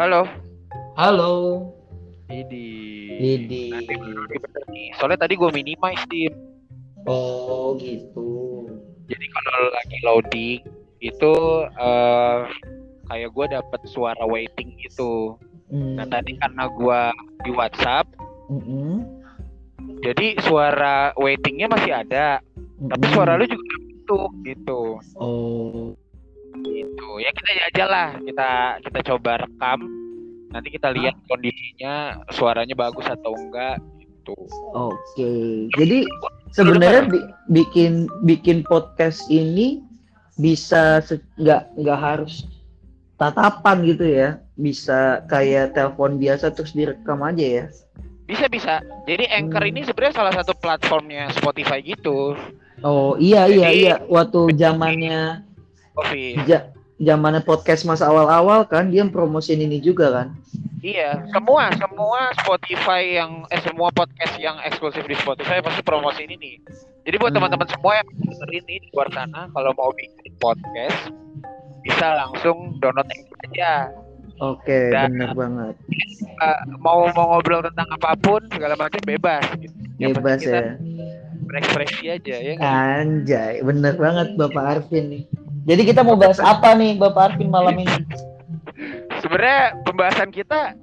Halo. Halo. Idi. Idi. Soalnya tadi gue minimize tim. Oh gitu. Jadi kalau lagi loading itu eh kayak gue dapet suara waiting gitu. Hmm. Nah tadi karena gue di WhatsApp, Mm-mm. jadi suara waitingnya masih ada, tapi Mm-mm. suara lu juga bentuk gitu. Oh. Gitu. Ya kita aja lah, kita kita coba rekam. Nanti kita lihat kondisinya suaranya bagus atau enggak gitu. Oke. Jadi sebenarnya bi- bikin bikin podcast ini bisa nggak nggak harus tatapan gitu ya. Bisa kayak telepon biasa terus direkam aja ya. Bisa bisa. Jadi Anchor Hmm. ini sebenarnya salah satu platformnya Spotify gitu. Oh iya iya Jadi- iya. Waktu zamannya Coffee. ja- zamannya podcast masa awal-awal kan dia promosiin ini juga kan. Iya, semua semua Spotify yang eh semua podcast yang eksklusif di Spotify pasti promosi ini. Jadi buat Hmm. teman-teman semua yang dengerin ini di luar sana kalau mau bikin podcast bisa langsung download aja. Oke, Dan- bener banget. Eh, mau mau ngobrol tentang apa pun segala macam bebas. Gitu. Yang Bebas ya. Berekspresi aja ya. nggak? Anjay, bener banget Bapak Arvin nih. Jadi kita mau bahas apa nih Bapak Arvin malam ini? Sebenarnya pembahasan kita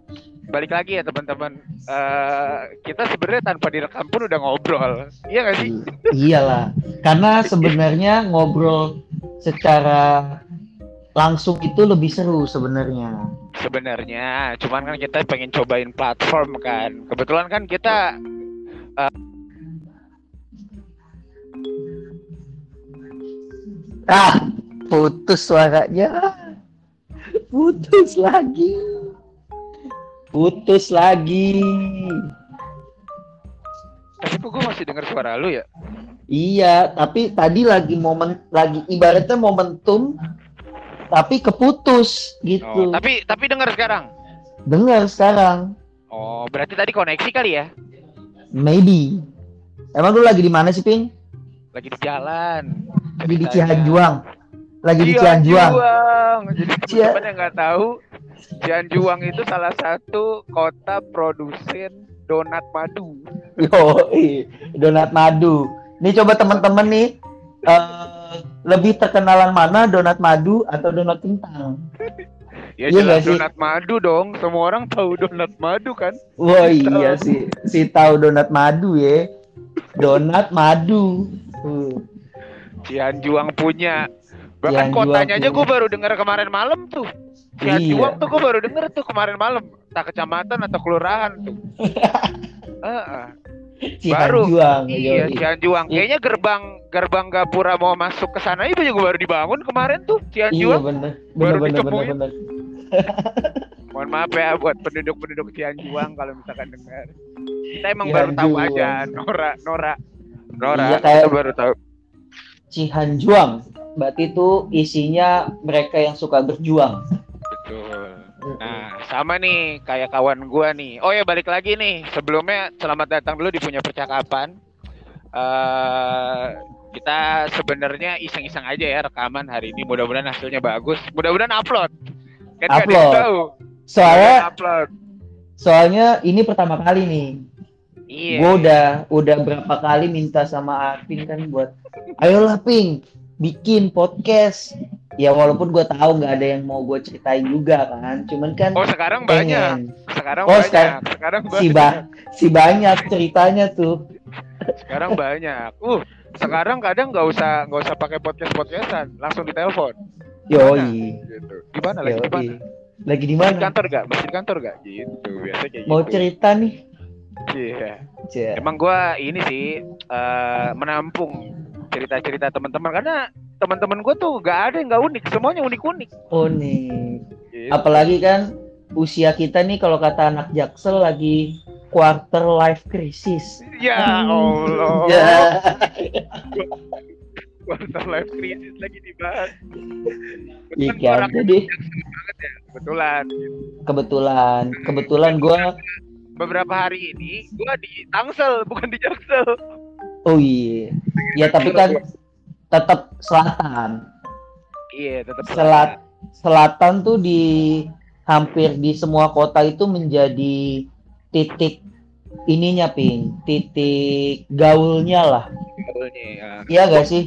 balik lagi ya teman-teman. Eh, kita sebenarnya tanpa direkam pun udah ngobrol. Iya gak sih? I- Iyalah, karena sebenarnya ngobrol secara langsung itu lebih seru sebenarnya. sebenarnya cuman kan kita pengen cobain platform kan kebetulan kan kita Ah, putus suaranya. Putus lagi. Putus lagi. tapi kok gue masih dengar suara lu ya Iya, tapi tadi lagi momen lagi ibaratnya momentum tapi keputus oh, gitu. tapi tapi dengar sekarang Dengar sekarang. oh berarti tadi koneksi kali ya Maybe. Emang lu lagi di mana sih, Ping? lagi di jalan Lagi di Ceritanya. Lagi di Iya, Cianjuang. Cianjuang. jadi teman-teman yang nggak tahu Cianjuang itu salah satu kota produsen donat madu Yo, donat madu. Nih coba teman-teman nih eh, lebih terkenalan mana donat madu atau donat kentang? ya Iya jelas sih? donat madu dong semua orang tahu donat madu kan Wah iya sih, si tahu donat madu ya. Donat madu. Tuh. Cianjuang punya. Bahkan Cianjuang kotanya aja gue baru dengar kemarin malam tuh. Cianjuang Iya. tuh gue baru denger tuh kemarin malam. Tak kecamatan atau kelurahan tuh. Heeh. Baru. Cianjuang. iya. Cianjuang. Iya. Kayaknya gerbang gerbang Gapura mau masuk ke sana itu juga baru dibangun kemarin tuh Iya Cianjuang. bener, bener, Baru bener, bener. Mohon maaf ya buat penduduk-penduduk Cianjuang kalau misalkan dengar. Kita emang baru tahu Cianjuang. aja Nora Nora Nora Iya, kayak- kita baru tahu. Cihanjuang. Berarti itu isinya mereka yang suka berjuang. Betul. Nah, sama nih kayak kawan gua nih. Oh ya balik lagi nih. Sebelumnya selamat datang dulu di punya percakapan. eh kita sebenarnya iseng-iseng aja ya rekaman hari ini. Mudah-mudahan hasilnya bagus. Mudah-mudahan upload. Kan Upload. tahu. Soalnya upload. soalnya ini pertama kali nih. Iya. Gue udah udah berapa kali minta sama Arvin kan buat ayolah Ping bikin podcast. Ya walaupun gue tahu nggak ada yang mau gue ceritain juga kan. Cuman kan Oh sekarang banyak. pengen. Sekarang Oh, banyak. sekarang- Sekarang Si, banyak. ba si banyak ceritanya tuh. Sekarang banyak. Uh, sekarang kadang nggak usah nggak usah pakai podcast podcastan, langsung ditelepon. Yoi. Gitu. Gimana lagi? Gimana? Yoi. Lagi di di mana? kantor gak? Masih di kantor gak? Gitu, biasa kayak Mau gitu. cerita nih. Iya. Cia. Emang gua ini sih eh, menampung cerita-cerita teman-teman karena teman-teman gua tuh gak ada yang gak unik, semuanya unik-unik. Nih. Gitu. Apalagi kan usia kita nih kalau kata anak Jaksel lagi quarter life crisis. Ya Allah. Ya. Quarter life crisis lagi dibahas. Iya kan? Jadi banget ya, kebetulan. kebetulan, kebetulan gue, Beberapa hari ini gua di Tangsel, bukan di Jaksel. oh iya, ya tapi kan tetap selatan. Iya, tetap Selat, selatan tuh di hampir di semua kota itu menjadi titik ininya ping titik gaulnya lah Gaulnya, ya. iya gak sih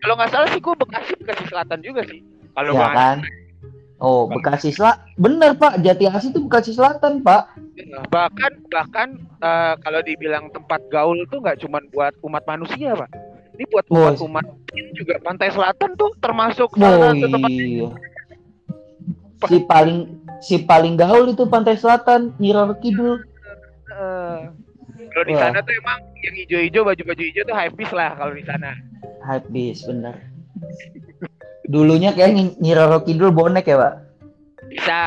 Kalau nggak salah sih gue Bekasi Bekasi Selatan juga sih. Kalau ya kan oh Bekasi Selatan bener pak. Jati Asih itu Bekasi Selatan pak. Bahkan bahkan eh, kalau dibilang tempat gaul tuh nggak cuma buat umat manusia pak. Ini buat Oh, umat umat juga pantai selatan tuh termasuk salah oh satu tempat iya si paling si paling gaul itu Pantai Selatan Nyiror Kidul. Eh, kalau di sana tuh emang yang hijau-hijau baju-baju hijau tuh high lah kalau di sana. habis bener dulunya kayak Nyi- Nyiroro Kidul bonek ya pak Bisa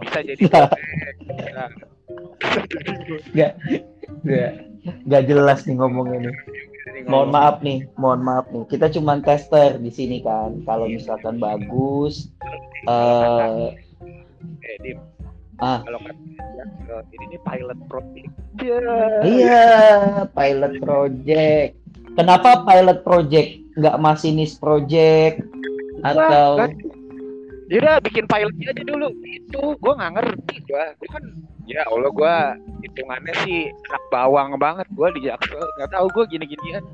bisa jadi bonek. Gak, gak, gak jelas nih ngomongnya nih. Jadi Mohon ngomong, maaf nih, mohon maaf nih. Kita cuman tester di sini kan. Kalau misalkan bagus, eh eh, Dim, ah kalau kan ini nih pilot project. Ya. iya pilot project. Kenapa pilot project? Nggak masinis project atau kan. Yaudah bikin pilotnya aja dulu. Itu gua nggak ngerti gua. Gua kan ya Allah gua hitungannya sih anak bawang banget gua di Jaksel. Nggak tahu gua gini-ginian.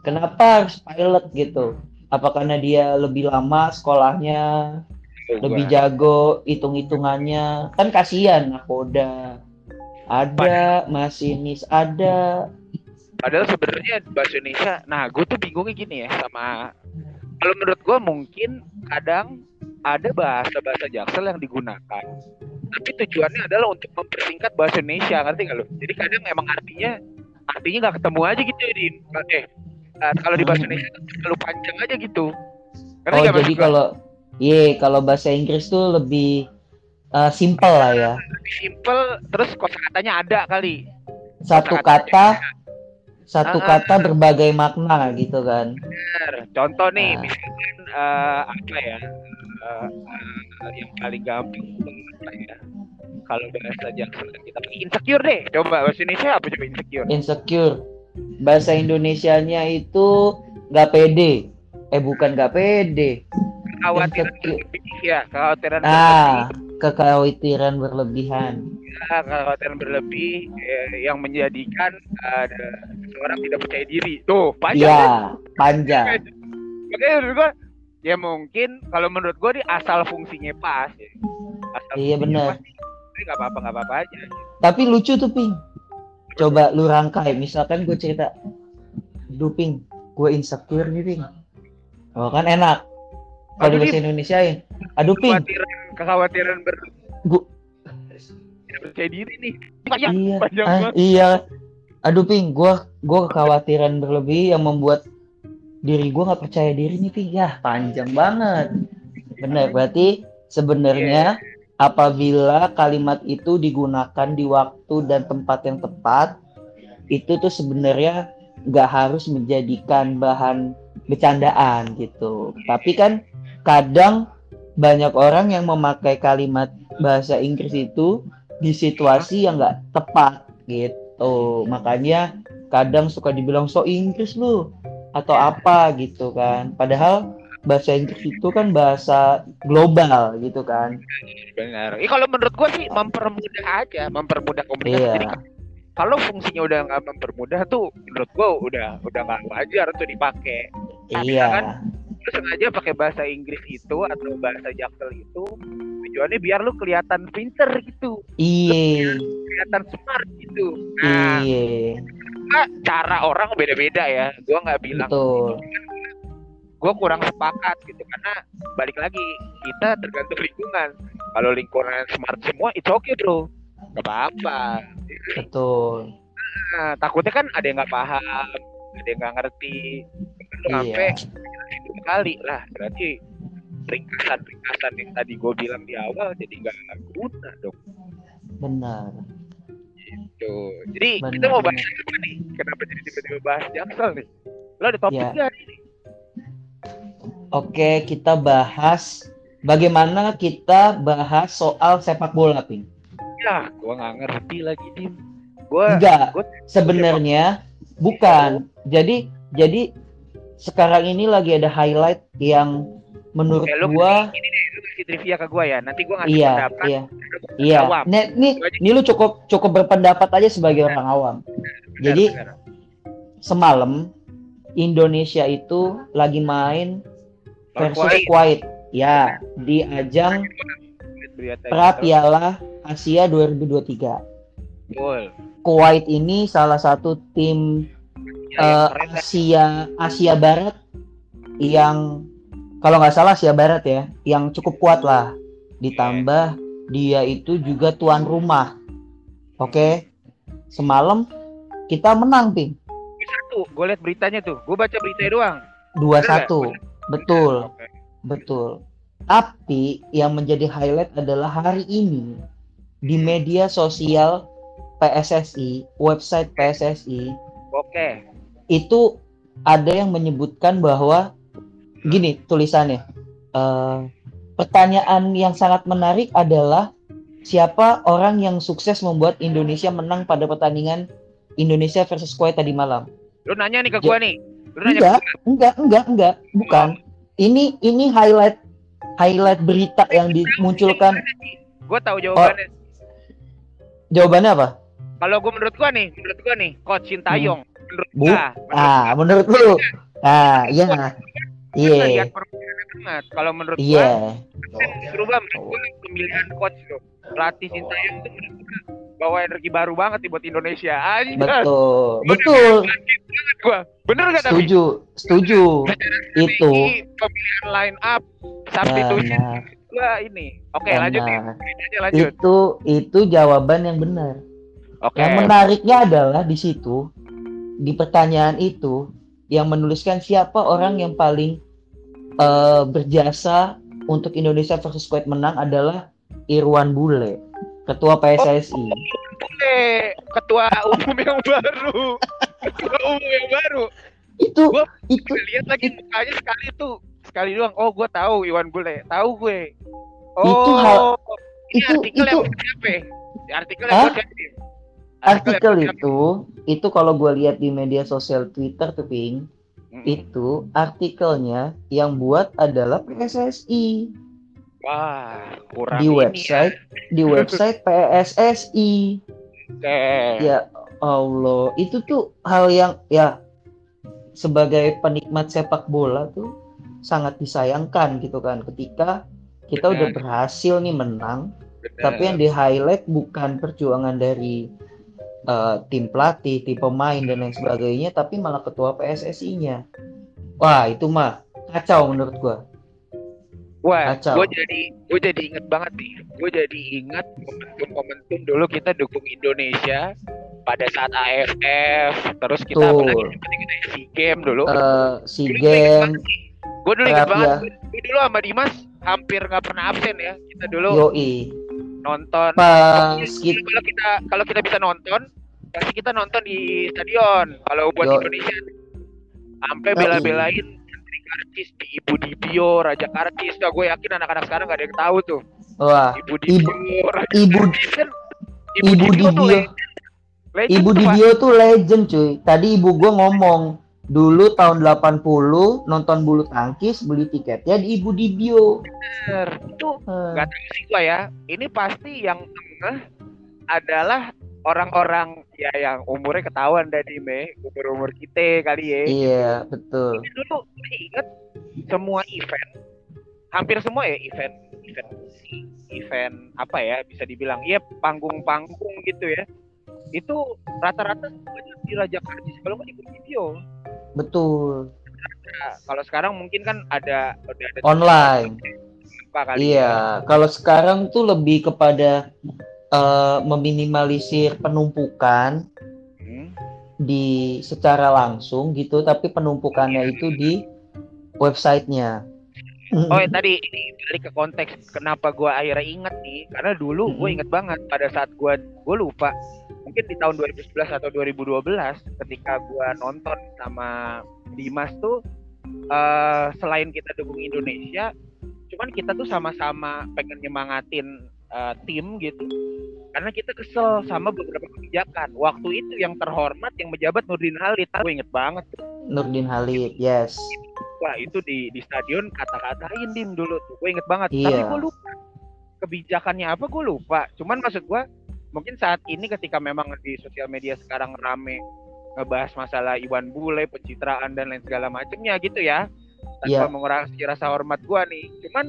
kenapa harus pilot gitu? Apa karena dia lebih lama sekolahnya, lebih jago hitung-hitungannya? Kan kasihan nakoda. Ada masinis, ada Padahal sebenarnya bahasa Indonesia, nah gue tuh bingungnya gini ya sama kalau menurut gue mungkin kadang ada bahasa-bahasa Jaksel yang digunakan, tapi tujuannya adalah untuk mempersingkat bahasa Indonesia, ngerti nggak lo? Jadi kadang emang artinya artinya nggak ketemu aja gitu di eh kalau di bahasa Indonesia terlalu panjang aja gitu. Ngerti Oh jadi kalau Iya, kalau bahasa Inggris tuh lebih uh, simple lah ya. lebih simple, terus kosakatanya ada kali. Satu kata, satu Ah, kata berbagai makna gitu kan. Bener. Contoh nih, Ah. misalkan eh, apa ya, eh, eh, yang paling gampang ya? Kalau bahasa kan kita insecure deh. Coba bahasa Indonesia apa coba insecure? Insecure. Bahasa Indonesianya itu nggak pede. Eh bukan nggak pede. Kekhawatiran Insecure. berlebih ya, kekhawatiran Ah, kekhawatiran berlebihan. berlebih, ya, kekhawatiran berlebih eh, yang menjadikan eh, seseorang tidak percaya diri. Tuh, panjang. kan? Iya, panjang. Makanya menurut gua ya mungkin kalau menurut gua di asal fungsinya pas ya. Asal Iya, Tapi nggak apa-apa nggak apa-apa aja. Tapi lucu tuh Ping. Coba lu rangkai, misalkan gue cerita, Duh Ping, gue insecure nih Ping. Oh kan enak. Kalau bahasa Indonesia ya, aduh Ping, kekhawatiran kekhawatiran ber Gua- tidak percaya diri nih panjang iya, panjang ah, banget iya. Aduh Ping, gua gua kekhawatiran berlebih yang membuat diri gua nggak percaya diri nih Ping. Ya, panjang banget. Benar, berarti sebenarnya apabila kalimat itu digunakan di waktu dan tempat yang tepat, itu tuh sebenarnya nggak harus menjadikan bahan bercandaan gitu. Tapi kan kadang banyak orang yang memakai kalimat bahasa Inggris itu di situasi yang nggak tepat gitu. Makanya kadang suka dibilang so Inggris lu atau apa gitu kan. Padahal bahasa Inggris itu kan bahasa global gitu kan. benar Ih, kalau menurut gua sih mempermudah aja mempermudah komunikasi Iya. kalau fungsinya udah nggak mempermudah tuh menurut gua udah udah nggak wajar tuh dipakai Iya. Lu sengaja pakai bahasa Inggris itu atau bahasa Jaksel itu tujuannya biar lu kelihatan pinter gitu Iya. kelihatan smart gitu nah Iya. cara orang beda-beda ya gua nggak bilang Betul. gue kurang sepakat gitu karena balik lagi kita tergantung lingkungan kalau lingkungan smart semua itu oke bro gak apa-apa Betul. nah, takutnya kan ada yang nggak paham ada yang nggak ngerti Sampai Iya. dua kali lah berarti ringkasan-ringkasan yang tadi gue bilang di awal jadi nggak guna dong Benar. gitu jadi Benar, kita mau bahas apa nih kenapa jadi tiba-tiba bahas jaksel nih lo ada topik Ya. nggak nih Oke, kita bahas bagaimana kita bahas soal sepak bola, Ping. ya gue nggak ngerti lagi dim gue Enggak, gua- sebenarnya bukan. Jadi jadi sekarang ini lagi ada highlight yang menurut lu gua ini deh, lu kasih trivia ke gua ya. Nanti gua ngasih iya pendapat. iya iya awam. nih nih nih lu cukup cukup berpendapat aja sebagai orang awam Benar, jadi benar. semalam Indonesia itu lagi main versus Kuwait. Kuwait ya di ajang pra. Piala Asia 2023 Betul. Kuwait ini salah satu tim Dah. Asia Asia Barat yang kalau nggak salah Asia Barat ya, yang cukup kuat lah. Ditambah dia itu juga tuan rumah. Oke, semalam kita menang ping Satu, gue liat beritanya tuh. Gue baca beritanya doang. 2-1. Betul, Oke. betul. Tapi yang menjadi highlight adalah hari ini di media sosial PSSI, website PSSI Oke. Itu ada yang menyebutkan bahwa gini tulisannya eh, pertanyaan yang sangat menarik adalah siapa orang yang sukses membuat Indonesia menang pada pertandingan Indonesia versus Kuwait tadi malam? Lu nanya nih ke gua nih. Lu nanya enggak enggak enggak enggak. Bukan. Ini ini highlight highlight berita yang dimunculkan. Gua tahu jawabannya. jawabannya apa? Kalau gua menurut gua nih, menurut gua nih, Coach Sintayong. Menurut Bu- gua. ah menurut lu ah iya gua iya lihat permainan banget. Kalau menurut gua, iya bang, menurut gua pemilihan coach tuh. Pelatih Sintayong tuh menurut gua bawa energi baru banget nih buat Indonesia. Anjir. betul betul Gua. Bener gak tapi? setuju setuju itu pemilihan line up substitusi benar gua ini. Oke, lanjut nih. lanjut. itu itu jawaban yang benar Oke. yang menariknya adalah di situ di pertanyaan itu yang menuliskan siapa orang yang paling eh, berjasa untuk Indonesia versus Kuwait menang adalah Irwan Bule ketua PSSI Oke, ketua umum yang baru. Ketua umum yang baru. itu Gua- itu Gue lihat lagi mukanya sekali tuh. Sekali doang. Oh, gua tahu Iwan Bule. Tahu gue. Oh, Itu hal- ini itu- artikel itu- yang siapa? Artikel yang? Artikel itu itu kalau gue lihat di media sosial Twitter tuh Ping Mm. itu artikelnya yang buat adalah PSSI Wah, kurang di ini website di website PSSI Ya. Oke. ya Allah itu tuh hal yang ya sebagai penikmat sepak bola tuh sangat disayangkan gitu kan ketika kita udah Benar. berhasil nih menang Bener. tapi yang di highlight bukan perjuangan dari eh, tim pelatih, tim pemain dan lain sebagainya tapi malah ketua PSSI-nya wah itu mah kacau menurut gua Wah, Kacau. gue jadi gue jadi inget banget nih. Gue jadi inget momentum-momentum dulu kita dukung Indonesia pada saat AFF, terus kita apalagi kita SEA Game dulu. Gua inget game. Gue dulu inget banget. ya. Gue dulu sama Dimas hampir nggak pernah absen ya. Kita dulu yoi nonton. pas Kalau kita kalau kita kalau kita bisa nonton, pasti kita nonton di stadion. Kalau buat Yo. Indonesia, sampai bela-belain Menteri Karcis di Ibu Dibio, Raja Karcis. Nah, gue yakin anak-anak sekarang gak ada yang tahu tuh. wah Ibu Dibio, Raja ibu Karcis kan. Ibu tuh Dibio. Legend Ibu tuh. Dibio tuh legend cuy. Tadi ibu gua ngomong dulu tahun 80 nonton bulu tangkis beli tiketnya di Ibu Dibio. Bener. Itu Eh, gak tahu sih gua ya. Ini pasti yang ngeh adalah orang-orang ya yang umurnya ketahuan dari me umur-umur kita kali ya. iya, betul. Ini dulu ingat semua event hampir semua ya event event event apa ya bisa dibilang ya panggung-panggung gitu ya itu rata-rata di Raja Karcis kalau nggak di video Betul. Nah, kalau sekarang mungkin kan ada udah ada Online. apa kali ya. Iya, kalau sekarang tuh lebih kepada eh, meminimalisir penumpukan Hmm. di secara langsung gitu, tapi penumpukannya itu di websitenya. Oh ya, tadi ini balik ke konteks kenapa gua akhirnya inget nih. Karena dulu gue inget banget pada saat gua gue lupa mungkin di tahun 2011 atau 2012 ketika gua nonton sama Dimas tuh eh selain kita dukung Indonesia cuman kita tuh sama-sama pengen nyemangatin eh, tim gitu. Karena kita kesel sama beberapa kebijakan. Waktu itu yang terhormat yang menjabat Nurdin Halid. Gue inget banget tuh. Nurdin Halid, yes. Wah itu di di stadion kata-katain dim dulu tuh gue inget banget Iya. tapi gue lupa kebijakannya apa gue lupa cuman maksud gue mungkin saat ini ketika memang di sosial media sekarang rame ngebahas masalah Iwan Bule pencitraan dan lain segala macamnya gitu ya tanpa Iya. mengurangi rasa hormat gue nih cuman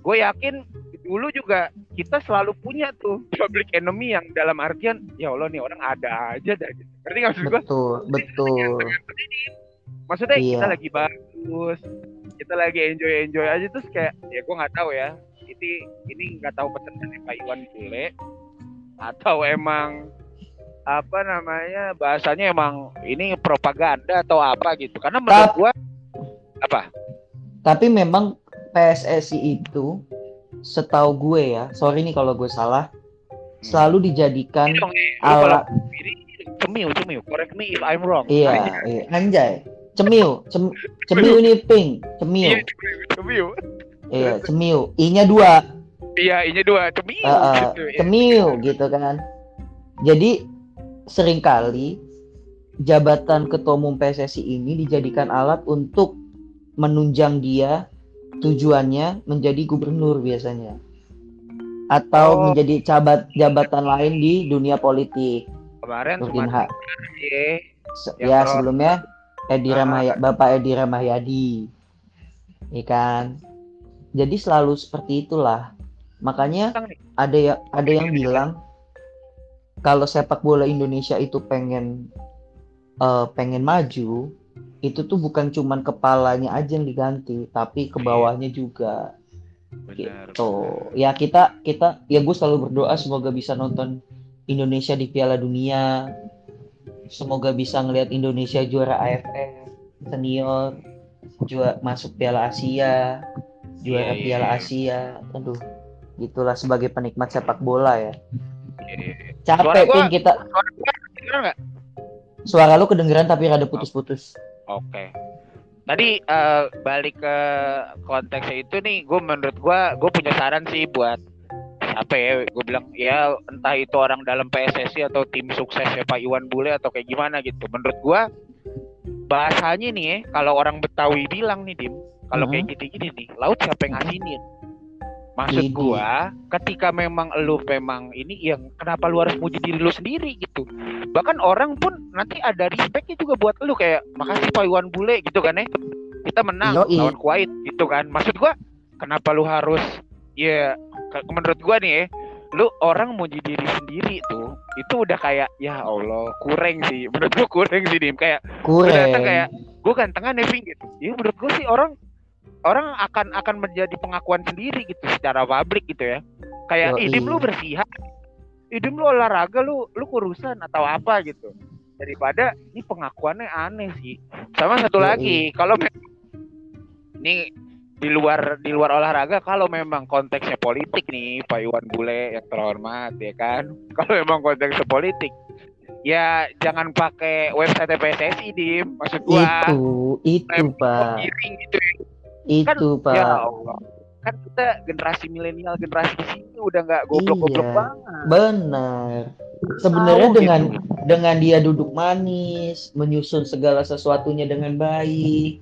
gue yakin dulu juga kita selalu punya tuh public enemy yang dalam artian ya Allah nih orang ada aja dah. Ngerti nggak maksud gue? betul betul Maksudnya Iya. kita lagi bagus, kita lagi enjoy enjoy aja terus kayak ya gue nggak tahu ya. Ini ini nggak tahu pesan dari Pak Iwan Bule atau emang apa namanya bahasanya emang ini propaganda atau apa gitu. Karena menurut gue apa? tapi memang PSSI itu setahu gue ya sorry nih kalau gue salah selalu dijadikan Ini dong nih, cemiu cemiu, correct me if I'm wrong. iya, iya anjay cemiu Cem- cemiu ini pink cemiu Iya, cemiu. iya cemiu i nya dua Iya, ini dua cemiu. Eh, eh, gitu. ya. cemiu gitu kan jadi sering kali jabatan ketua umum PSSI ini dijadikan alat untuk menunjang dia tujuannya menjadi gubernur biasanya atau Oh. menjadi cabat jabatan lain di dunia politik Kemarin Nurdin cuma Ha- ya. Ya sebelumnya Edi Ah. Ramaya, Bapak Edi Rahmayadi, ya kan. Jadi selalu seperti itulah. Makanya ada yang ada yang bilang kalau sepak bola Indonesia itu pengen eh, pengen maju, itu tuh bukan cuman kepalanya aja yang diganti, tapi ke bawahnya juga. Benar. Gitu. Ya kita kita ya gue selalu berdoa semoga bisa nonton Indonesia di Piala Dunia. Semoga bisa ngelihat Indonesia juara AFF senior, juara masuk Piala Asia, juara Iya, iya, Piala iya. Asia. Aduh, gitulah sebagai penikmat sepak bola ya. Iya, iya, iya. Capek gua- Pin, kita. Suara gua? Suara lu kedengeran tapi rada putus-putus. Oke. Tadi eh, balik ke konteksnya itu nih, gue menurut gue, gue punya saran sih buat apa ya? Gue bilang ya entah itu orang dalam PSSI atau tim suksesnya Pak Iwan Bule atau kayak gimana gitu. Menurut gue bahasanya nih, ya, kalau orang Betawi bilang nih Dim, kalau Mhm. kayak gini-gini nih, laut siapa yang ngasinin? Maksud gua, ketika memang lu memang ini yang kenapa lu harus muji diri lu sendiri gitu. Bahkan orang pun nanti ada respectnya juga buat lu kayak makasih Pak Iwan Bule gitu kan ya. Kita menang Yoi. lawan Kuwait gitu kan. Maksud gua kenapa lu harus ya menurut gua nih ya, lu orang muji diri sendiri tuh itu udah kayak ya Allah kurang sih. Menurut gua kurang sih Dim. Kayak Kurang. kayak gue gantengan ya Ving gitu. Ya menurut gue sih orang orang akan akan menjadi pengakuan sendiri gitu secara publik gitu ya. Kayak hidup lu bersihan hidup lu olahraga lu lu kurusan atau apa gitu. Daripada ini pengakuannya aneh sih. Sama satu Yoi. lagi kalau ini di luar di luar olahraga kalau memang konteksnya politik nih Pak Iwan Bule yang terhormat ya kan kalau memang konteksnya politik ya jangan pakai website PSSI dim maksud gua Itu, itu Pak. gitu Itu Pak. ya Allah kan kita generasi milenial generasi di sini udah nggak goblok-goblok Iya. banget Benar. Sebenarnya Tahu dengan gitu. dengan dia duduk manis, menyusun segala sesuatunya dengan baik,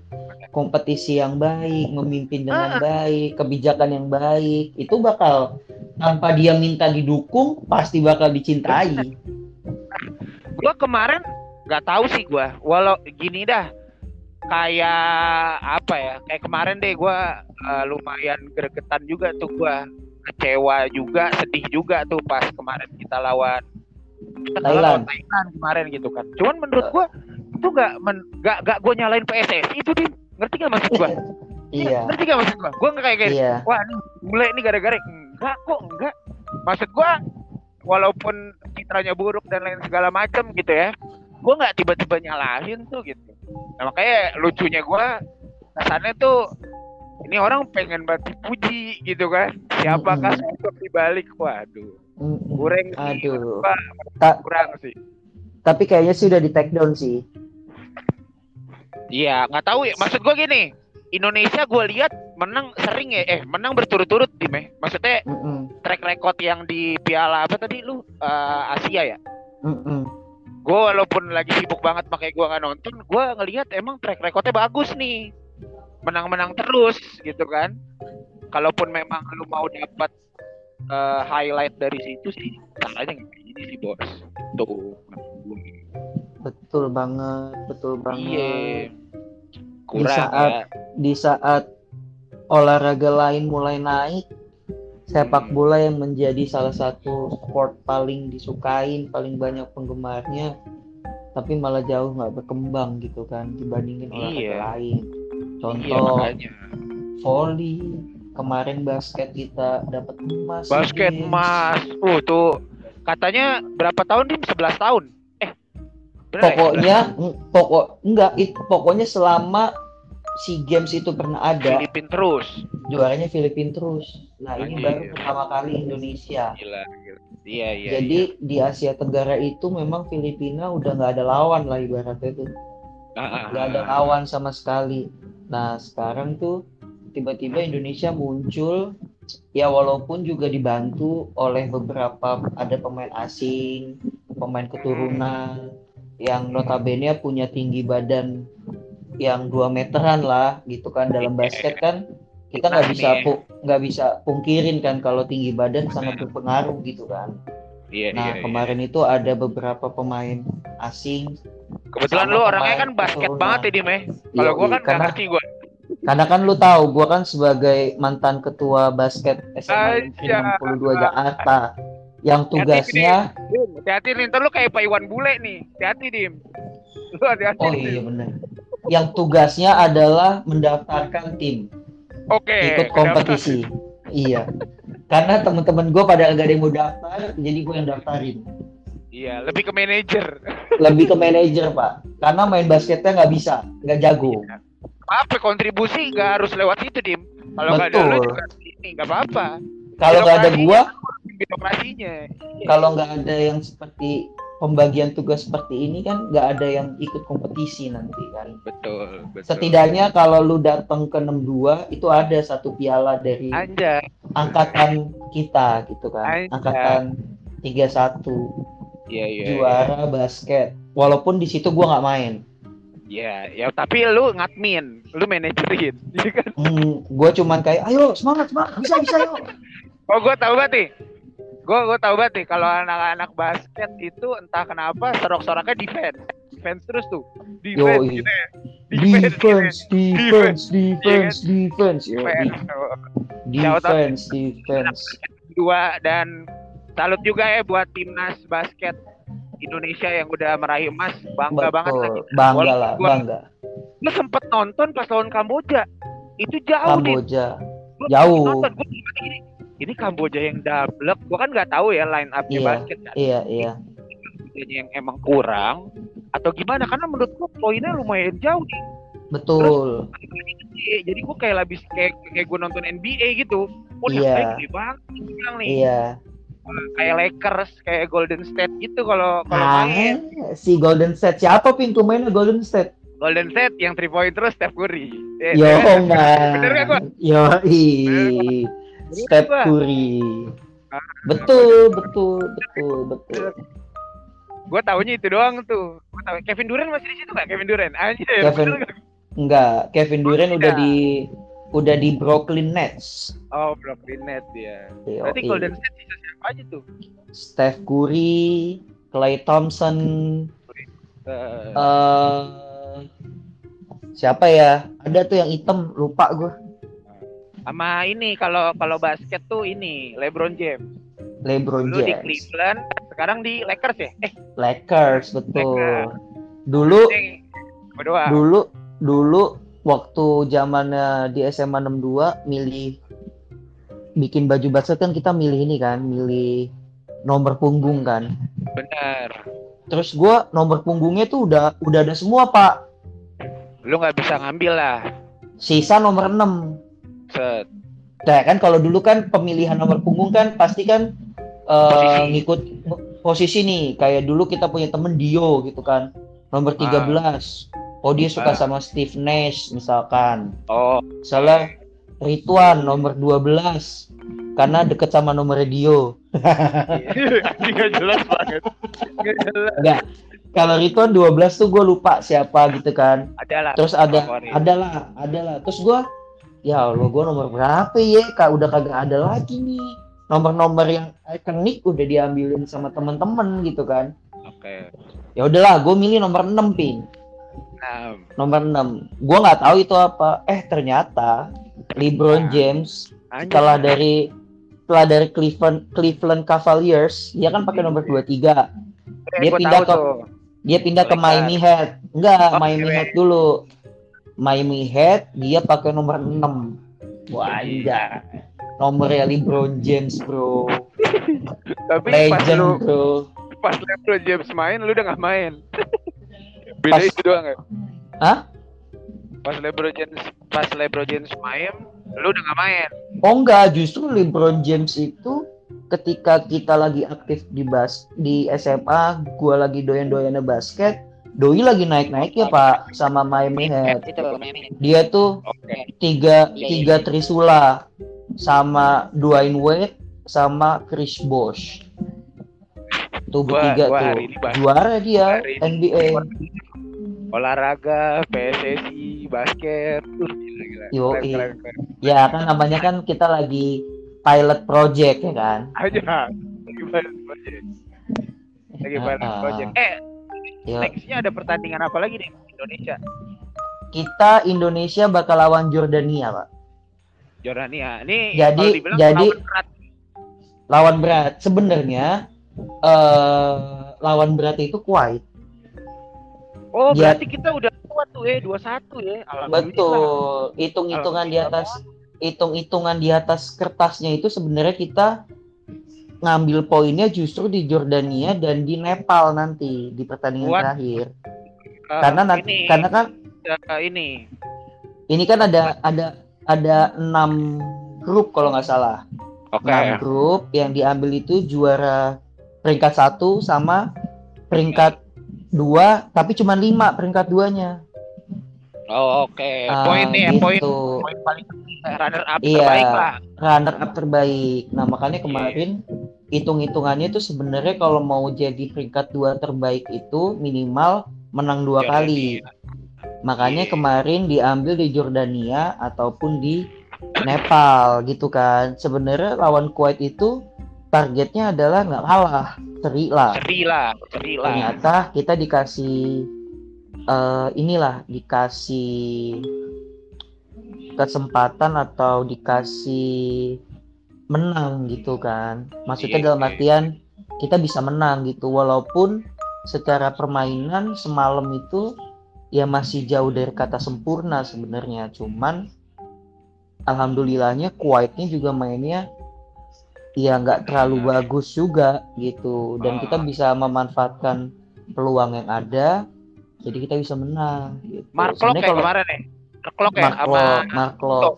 kompetisi yang baik, memimpin dengan baik, kebijakan yang baik, itu bakal tanpa dia minta didukung pasti bakal dicintai. gua kemarin nggak tahu sih gua walau gini dah kayak apa ya kayak kemarin deh gua eh, lumayan gregetan juga tuh gua kecewa juga sedih juga tuh pas kemarin kita lawan kita kalah lawan Thailand. Thailand kemarin gitu kan. Cuman menurut gua itu nggak men- nggak nggak gua nyalain PSSI itu dim ngerti gak maksud gua? Iya, ngerti gak maksud gua? Gua nggak kayak kayak iya, wah ini mulai ini gara-gara. Enggak kok enggak maksud gua walaupun citranya buruk dan lain segala macam gitu ya gua nggak tiba-tiba nyalahin tuh gitu nah, makanya lucunya gua kesannya tuh ini orang pengen banget dipuji gitu kan. Siapakah Mm-mm. sosok di balik waduh. Kurang sih. Aduh. Ta- kurang sih. Tapi kayaknya sih udah di take down sih. iya nggak tahu ya. Maksud gua gini Indonesia gue lihat menang sering ya. Eh menang berturut-turut di meh maksudnya Mm-mm. track record yang di Piala apa tadi lu? Eh, Asia ya? Mm-mm. Gue walaupun lagi sibuk banget makanya gue nggak nonton gue ngelihat emang track recordnya bagus nih. Menang-menang terus gitu kan. Kalaupun memang lu mau dapat uh, highlight dari situ sih caranya gini sih bos. Tuh. Betul banget betul banget. Iya. Di saat ya. di saat olahraga lain mulai naik sepak bola yang menjadi salah satu sport paling disukain paling banyak penggemarnya tapi malah jauh nggak berkembang gitu kan dibandingin olahraga Iya. lain iya contoh makanya volley kemarin basket kita dapat emas basket Games. mas uh tuh katanya berapa tahun dim 11 tahun eh bener ya? pokoknya mm, pokok enggak itu pokoknya selama si games itu pernah 11? ada Filipin terus juaranya Filipina terus nah ini Anjir. baru pertama kali Indonesia gila, gila. iya iya jadi iya. di Asia Tenggara itu memang Filipina udah nggak ada lawan lah ibaratnya itu Ah, ah, nggak ada ah. lawan sama sekali nah sekarang tuh tiba-tiba Indonesia muncul ya walaupun juga dibantu oleh beberapa ada pemain asing pemain keturunan yang notabene punya tinggi badan yang dua meteran lah gitu kan dalam basket kan kita nggak bisa pu- nggak bisa pungkirin kan kalau tinggi badan sangat berpengaruh gitu kan. Iya nah iya, iya. kemarin itu ada beberapa pemain asing. Kebetulan lu orangnya kan basket keturunan. banget ya dim ya kalau Yoi, gua kan karena ngerti gua. karena kan lu tahu gua kan sebagai mantan ketua basket SMA Aja. 62 Jakarta. Yang tugasnya hati-hati nih ntar lu kayak Pak Iwan Bule nih. Hati-hati dim. Lu hati-hati oh iya benar yang tugasnya adalah mendaftarkan tim. Oke ikut kompetisi. Iya. Karena teman-teman gue pada gak ada yang mau daftar jadi gue yang daftarin. Iya lebih ke manajer. Lebih ke manajer pak. Karena main basketnya nggak bisa nggak jago. Apa kontribusi? Nggak harus lewat itu dim. Kalau nggak ada lu juga ini nggak apa-apa. Kalau nggak ada gua birokrasinya. kalau nggak ada yang seperti pembagian tugas seperti ini kan nggak ada yang ikut kompetisi nanti kan betul betul setidaknya kalau lu datang ke 62 itu ada satu piala dari Anjay, angkatan kita gitu kan Anjay. angkatan 31 iya iya. juara basket walaupun di situ gua nggak main Iya, ya tapi lu ngadmin, lu manajerin, iya kan? hmm, gue cuman kayak ayo semangat semangat bisa bisa yuk Oh, gua tahu banget nih. Gua gua tahu banget nih kalau anak-anak basket itu entah kenapa sorok-soroknya defense. Defense terus tuh. Defense Yoi. gitu ya. Defense, defense defense defense defense gitu Yo, ya. Defense. defense defense Dua dan salut juga ya buat timnas basket Indonesia yang udah meraih emas. Bangga banget lah. betul bangga lah Walaupun gua- bangga Lu sempet nonton pas lawan Kamboja. Itu jauh nih. Kamboja Gua Jauh. nonton, ini, ini Kamboja yang double. Gua kan nggak tahu ya line up-nya Iya. basket kan. iya iya Kambojanya yang emang kurang atau gimana? Karena menurut gua poinnya lumayan jauh nih. betul Ini gede. Jadi gua kayak habis kayak kayak gua nonton NBA gitu. Oh, Iya. iya. gede banget nih iya Kayak Lakers, kayak Golden State gitu kalau kalau ah main. si Golden State siapa pintu mainnya Golden State Golden State yang three point terus Steph Curry. Eh, yo eh, Bener kan gua? man yo i Steph gua? Curry Ah, betul betul betul betul Gue taunya itu doang tuh. Gua tahu Kevin Durant masih di situ nggak? Kevin Durant. Anjir. Kevin- enggak Kevin Durant Oh, udah tidak. di udah di Brooklyn Nets Oh, Brooklyn Nets ya. Berarti Golden State bisa siapa aja tuh? Steph Curry Klay Thompson Eh, eh siapa ya ada tuh yang hitam lupa gue sama ini kalau kalau basket tuh ini LeBron James. LeBron Dulu di James Cleveland, sekarang di Lakers ya? Eh, Lakers betul Lakers. dulu berdua. dulu dulu waktu zamannya di SMA 62 milih bikin baju basket kan kita milih ini kan milih nomor punggung kan Bener. terus gua nomor punggungnya tuh udah udah ada semua pak Lu nggak bisa ngambil lah. sisa nomor 6 Set. Nah kan kalau dulu kan pemilihan nomor punggung kan pasti kan eh, Posisi. ngikut posisi nih kayak dulu kita punya temen Dio gitu kan nomor 13 oh dia suka Ah. sama Steve Nash misalkan Oh, salah Rituan nomor 12 karena deket sama nomor Dio nggak jelas banget. Nggak jelas. enggak kalau Ridwan 12 tuh gue lupa siapa gitu kan. Ada lah. Terus ada ada lah, ada lah. Terus gue ya Allah gue nomor berapa ya? Kak udah kagak ada lagi nih. Nomor-nomor yang ikonik udah diambilin sama temen-temen gitu kan. Oke. Ya udahlah, gue milih nomor 6 pin. Nah, Nomor 6. Gue nggak tahu itu apa. Eh ternyata LeBron Nah. James anjir. setelah dari setelah dari Cleveland Cleveland Cavaliers, dia kan pakai nomor 23. Eh, dia pindah ke- tuh. Dia pindah ke. Miami Heat. Enggak, Oh, Miami. Heat dulu. Miami Heat dia pakai nomor 6. Wah, Iya. Nomornya LeBron James, Bro. Tapi pas Legend, lu Bro. pas LeBron James main, lu udah nggak main. Beda Pas- itu doang ya. Hah? Pas LeBron James pas LeBron James main, lu udah nggak main. Oh enggak, justru LeBron James itu ketika kita lagi aktif di bas di SMA, gua lagi doyan-doyannya basket, doi lagi naik-naik ya Pak sama Miami Heat. itu Miami. Dia tuh tiga Iya, tiga trisula sama Dwayne Wade sama Chris Bosh. Tuh Gua- bertiga gua tuh juara dia hari NBA. Olahraga, PSSI, basket. Yo, iya. Ya kan namanya kan kita lagi pilot project ya kan. Aja. Lagi pilot project. Lagi pilot project. Eh, Yo, nextnya ada pertandingan apa lagi nih Indonesia? kita Indonesia bakal lawan Jordania pak. Jordania. Ini Jadi- jadi- lawan berat. Lawan berat sebenarnya eh lawan berat itu Kuwait. Oh, dia- berarti kita udah kuat tuh eh 21 ya. Alhamdulillah. Betul. Hitung-hitungan di atas hitung-hitungan di atas kertasnya itu sebenarnya kita ngambil poinnya justru di Jordania dan di Nepal nanti di pertandingan Buat- terakhir. Eh, Karena nanti ini, karena kan eh, ini ini kan ada ada ada enam grup kalau nggak salah. Oke. Enam grup yang diambil itu juara peringkat satu sama peringkat dua tapi cuma lima peringkat duanya. Oh, oke. Ah, poin nih ya, gitu. poin poin paling runner up Iya. terbaik lah. runner up terbaik. Nah, makanya kemarin hitung-hitungannya itu sebenarnya kalau mau jadi peringkat dua terbaik itu minimal menang dua kali. Makanya Iya. kemarin diambil di Jordania ataupun di Nepal gitu kan. Sebenarnya lawan Kuwait itu targetnya adalah nggak kalah, seri lah. Seri lah, seri lah. Ternyata kita dikasih eh, inilah dikasih kesempatan atau dikasih menang gitu kan. Maksudnya Iya, dalam iya. artian kita bisa menang gitu walaupun secara permainan semalam itu ya masih jauh dari kata sempurna sebenarnya. Cuman alhamdulillahnya Kuwaitnya juga mainnya ya nggak terlalu bagus juga gitu dan kita Ah. bisa memanfaatkan peluang yang ada jadi kita bisa menang gitu. Mark Klok Sebenarnya ya kalau kemarin ya. Mark Klok ya Mark sama Klok, Mark Klok.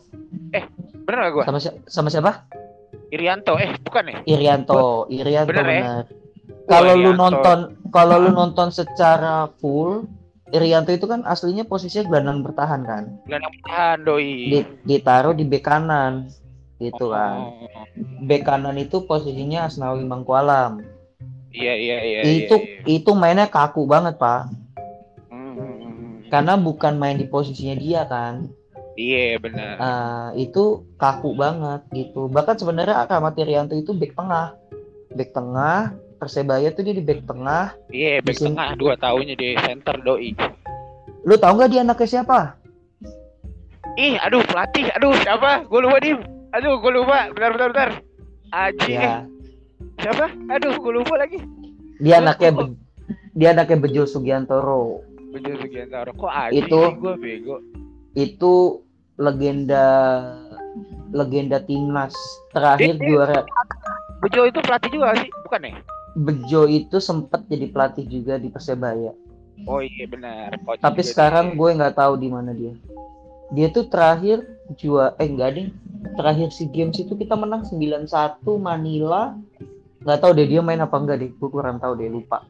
bener gak gua? sama si- sama siapa? Irianto eh bukan ya? Irianto, Irianto Bener ya? benar. Kalau lu nonton kalau lu nonton secara full Irianto itu kan aslinya posisinya gelandang bertahan kan. Gelandang bertahan doi. Di- ditaruh di bek kanan gitu kan. Oh, Bek kanan itu posisinya Asnawi Mangkualam. Iya iya iya. itu iya, iya. itu mainnya kaku banget, Pak. Hmm, hmm, hmm. Karena bukan main di posisinya dia kan. Iya benar. Nah, itu kaku banget gitu. Bahkan sebenarnya Ahmad Irianto itu back tengah. Back tengah, Persebaya tuh dia di back tengah. Iya back di sini- tengah dua tahunnya di center doi. Lu tahu nggak dia anaknya siapa? Ih aduh pelatih aduh siapa? Gue lupa dim. Aduh gue lupa. Bentar bentar bentar. Aji Ya, siapa? Aduh gue lupa lagi. dia anaknya Be- dia anaknya Bejo Sugiantoro. Bejo Sugiantoro. Kok Aji Itu- gue bego. Itu legenda legenda timnas terakhir Dia- juara Bejo itu pelatih juga sih? Bukan ya? Bejo itu sempat jadi pelatih juga di Persebaya. Oh iya benar. Coach Tapi sekarang dia. gue nggak tahu di mana dia. Dia tuh terakhir juara eh enggak deh. Terakhir si games itu kita menang 9-1 Manila. Nggak tahu deh dia main apa enggak deh. Gue kurang tahu deh lupa.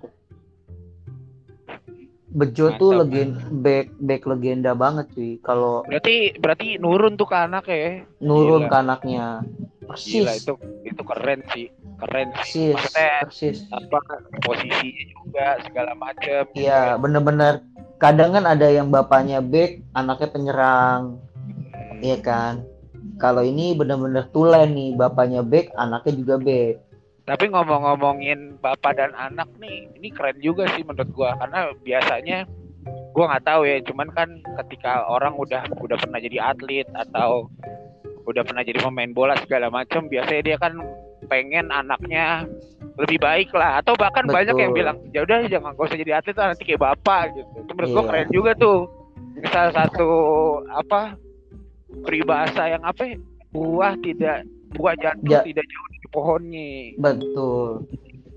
Bejo tuh Mantap, legenda back back legenda banget cuy. Kalau Berarti berarti nurun tuh ke anak ya. nurun Gila. ke anaknya. Gila Persis. itu itu keren sih. keren persis sih maksudnya persis apa posisinya juga segala macem iya bener-bener kadang kan ada yang bapaknya back anaknya penyerang Hmm. iya kan kalau ini bener-bener tulen nih bapaknya back anaknya juga back Tapi ngomong-ngomongin bapak dan anak nih, ini keren juga sih menurut gua karena biasanya gua nggak tahu ya, cuman kan ketika orang udah udah pernah jadi atlet atau udah pernah jadi pemain bola segala macam, biasanya dia kan pengen anaknya lebih baik lah atau bahkan banyak yang Betul. bilang ya udah jangan gak usah jadi atlet lah nanti kayak bapak gitu. Itu menurut gua Iya. keren juga tuh. Salah satu apa peribahasa yang apa ya? buah tidak buah jatuh Ja- tidak jauh dari pohonnya. Betul.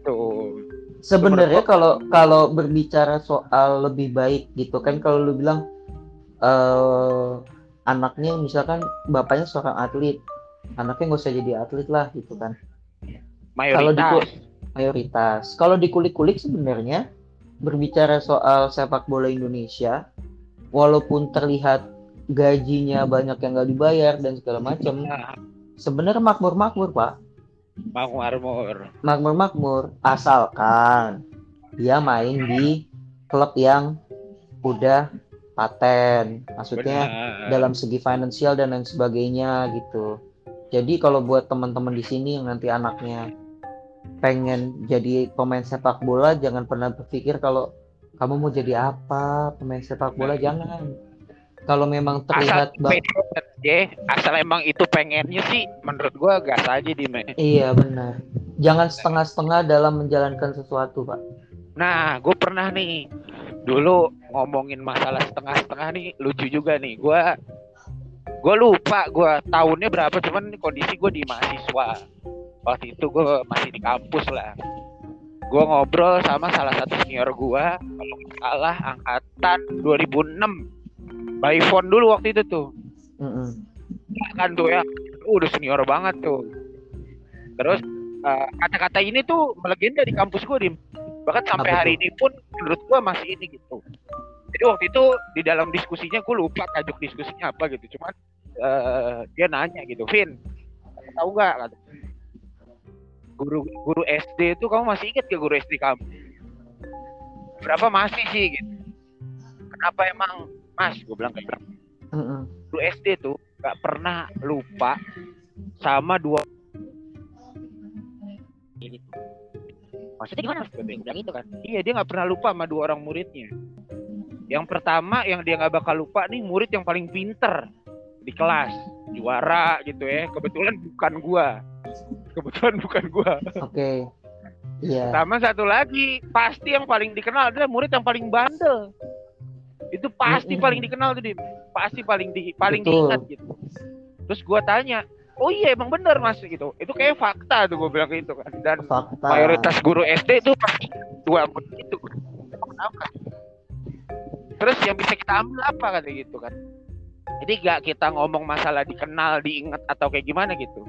Tuh sebenarnya kalau kalau berbicara soal lebih baik gitu kan kalau lu bilang eh anaknya misalkan bapaknya seorang atlet anaknya nggak usah jadi atlet lah gitu kan. Kalau di mayoritas. mayoritas. Kalau dikulik-kulik sebenarnya berbicara soal sepak bola Indonesia walaupun terlihat gajinya banyak yang nggak dibayar dan segala macam nah, sebenarnya makmur-makmur pak. Mau marmur makmur-makmur asalkan dia main di klub yang udah paten. Maksudnya Benar. dalam segi finansial dan lain sebagainya gitu. Jadi kalau buat teman-teman di sini yang nanti anaknya pengen jadi pemain sepak bola jangan pernah berpikir kalau kamu mau jadi apa pemain sepak bola jangan kalau memang terlihat ba- pengen, ya, asal emang itu pengennya sih menurut gua gas aja di iya benar. Jangan setengah-setengah dalam menjalankan sesuatu pak. Nah, gue pernah nih dulu ngomongin masalah setengah-setengah nih lucu juga nih. Gua gue lupa gue tahunnya berapa cuman kondisi gue di mahasiswa. Waktu itu gue masih di kampus lah. Gue ngobrol sama salah satu senior gue kalau salah angkatan 2006 by phone dulu waktu itu tuh. Mm-mm. kan tuh ya. Uh, udah senior banget tuh. Terus eh, kata-kata ini tuh melegenda di kampus gue dim. Bahkan sampai Apa hari tuh? ini pun menurut gue masih ini gitu. Jadi waktu itu di dalam diskusinya gue lupa tajuk diskusinya apa gitu. Cuman eh, dia nanya gitu Vin tahu nggak? kata. Guru guru SD itu kamu masih ingat gak guru SD kamu? Berapa masih sih? gitu. Kenapa emang mas gue bilang kayak Mm-mm. guru SD tuh nggak pernah lupa sama dua ini. Maksudnya gimana gue bilang itu kan? Iya dia nggak pernah lupa sama dua orang muridnya. Yang pertama yang dia nggak bakal lupa nih murid yang paling pinter di kelas. Juara gitu ya. Kebetulan bukan gua. Kebetulan bukan gua. Oke. Iya. Sama satu lagi pasti yang paling dikenal adalah murid yang paling bandel itu pasti paling dikenal tuh Dim. pasti paling di paling Betul. diingat gitu. Terus gua tanya oh iya emang bener mas? Gitu. Itu kayak fakta tuh gue bilang gitu kan. Dan fakta. mayoritas guru SD itu pasti dua itu kenapa? Terus yang bisa kita ambil apa kata gitu kan. Jadi gak kita ngomong masalah dikenal diingat atau kayak gimana gitu.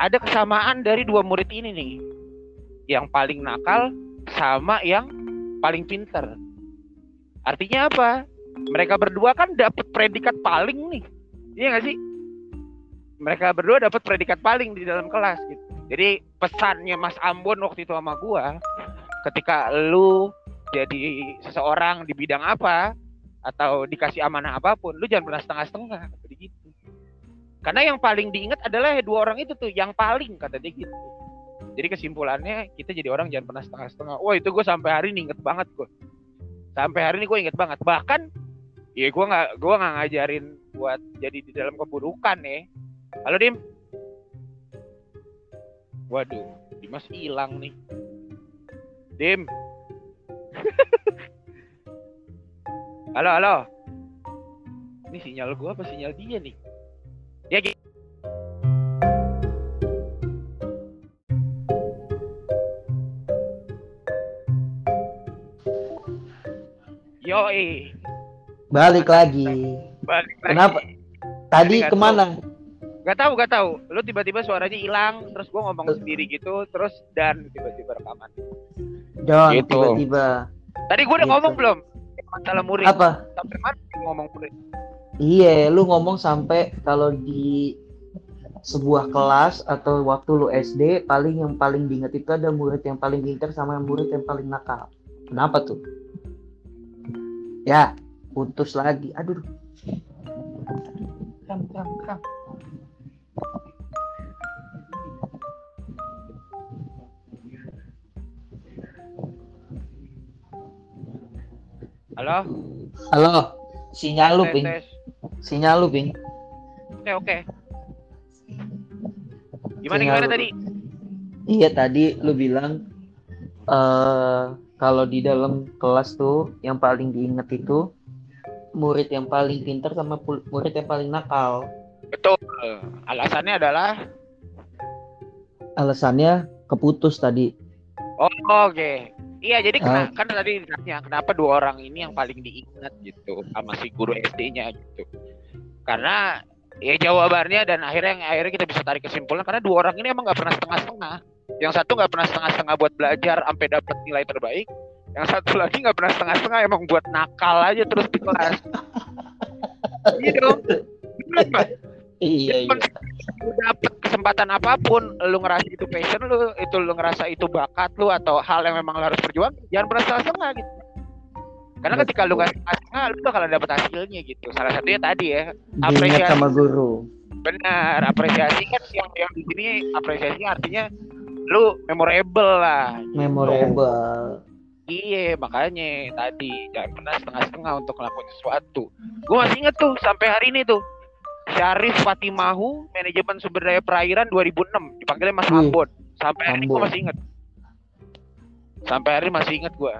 Ada kesamaan dari dua murid ini nih. Yang paling nakal sama yang paling pinter artinya apa? Mereka berdua kan dapat predikat paling nih. Iya gak sih? Mereka berdua dapat predikat paling di dalam kelas gitu. Jadi pesannya Mas Ambon waktu itu sama gua ketika lu jadi seseorang di bidang apa atau dikasih amanah apa pun lu jangan pernah setengah-setengah gitu. Karena yang paling diingat adalah dua orang itu tuh yang paling kata dia gitu. Jadi kesimpulannya kita jadi orang jangan pernah setengah-setengah. Wah itu gue sampai hari ini inget banget gue sampai hari ini gue inget banget. Bahkan ya gue nggak gue nggak ngajarin buat jadi di dalam keburukan ya. Halo dim. Waduh dimas hilang nih. Dim. Halo halo. Ini sinyal gua apa sinyal dia nih Yoi, balik lagi balik lagi. Kenapa? tadi nggak ke mana Gak tahu, gak tahu. Lu tiba-tiba suaranya hilang, terus gua ngomong sendiri gitu, terus dan tiba-tiba rekaman. John Gitu. tiba-tiba Tadi gua udah Gitu. ngomong belum? Masalah murid. apa Sampai mana ngomong murid? Iya, lu ngomong sampai kalau di sebuah kelas atau waktu lu SD paling yang paling diingat itu ada murid yang paling pintar sama murid yang paling nakal. Kenapa tuh? Ya, putus lagi. Aduh. Kram, kram, kram. Halo? Halo, sinyal lu, Ping. Sinyal lu, Ping. Oke, oke. Gimana Sinyal gimana lu. tadi? Iya, tadi lu bilang eh kalau di dalam kelas tuh yang paling diinget itu murid yang paling pintar sama murid yang paling nakal. Betul. Alasannya adalah Alasannya keputus tadi. oh, oke. Iya, jadi kena, Ah. kan tadi ditanya kenapa dua orang ini yang paling diingat gitu sama si guru SD-nya gitu. Karena ya jawabannya dan akhirnya yang akhirnya kita bisa tarik kesimpulan karena dua orang ini emang nggak pernah setengah-setengah. Yang satu nggak pernah setengah-setengah buat belajar sampai dapat nilai terbaik. Yang satu lagi nggak pernah setengah-setengah emang buat nakal aja terus di kelas. Iya dong. Iya, iya. lu dapet kesempatan apa pun lu ngerasa itu passion lu itu lu ngerasa itu bakat lu atau hal yang memang lu harus berjuang jangan pernah setengah gitu karena ketika lu nggak setengah lu bakalan dapet hasilnya gitu salah satunya tadi ya Diingat apresiasi. sama guru. benar apresiasi kan yang yang di sini apresiasinya artinya lu memorable lah. Memorable. iya makanya tadi jangan pernah setengah-setengah untuk ngelakuin sesuatu. Gue masih inget tuh sampai hari ini tuh. Syarif Fatimahu manajemen sumber daya perairan 2006 dipanggilnya Mas Wih, Ambon. Sampai hari ini gue masih inget sampai hari ini masih inget gue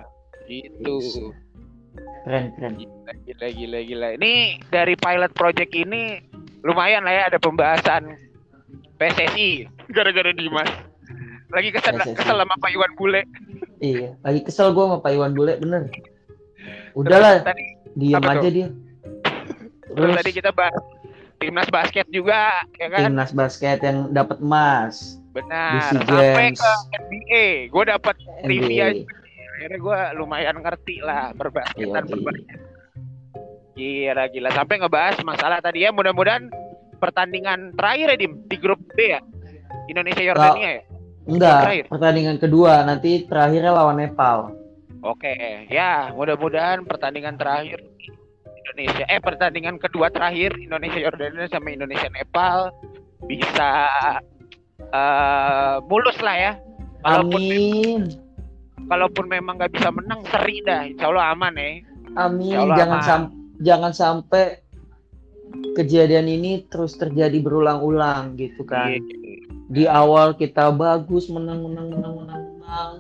itu Keren, keren. gila, gila gila gila. Ini dari pilot project ini lumayan lah ya ada pembahasan PSSI gara-gara Dimas lagi kesel PSSI. kesel sama Pak Iwan Bule. Iya, lagi kesel gua sama Pak Iwan Bule, bener. Udahlah, diam aja tuh? dia. terus Terus? tadi kita bahas timnas basket juga ya kan? Timnas basket yang dapat emas. Benar di sampai Games. ke NBA gue dapat trivia akhirnya gue lumayan ngerti lah berbasketan Iya, berbasket gila gila. Sampai ngebahas masalah tadi ya. Mudah-mudahan pertandingan terakhir ya Dim di grup B ya. Indonesia Yordania ya Enggak, pertandingan kedua nanti terakhirnya lawan Nepal. oke ya mudah-mudahan pertandingan terakhir Indonesia eh pertandingan kedua terakhir Indonesia Yordania sama Indonesia Nepal bisa eh, mulus lah ya Walaupun Amin. kalaupun memang nggak bisa menang seri dah insya Allah aman ya Amin. Allah, jangan aman. sam jangan sampai kejadian ini terus terjadi berulang-ulang gitu kan. Iya. Di awal kita bagus menang menang menang menang menang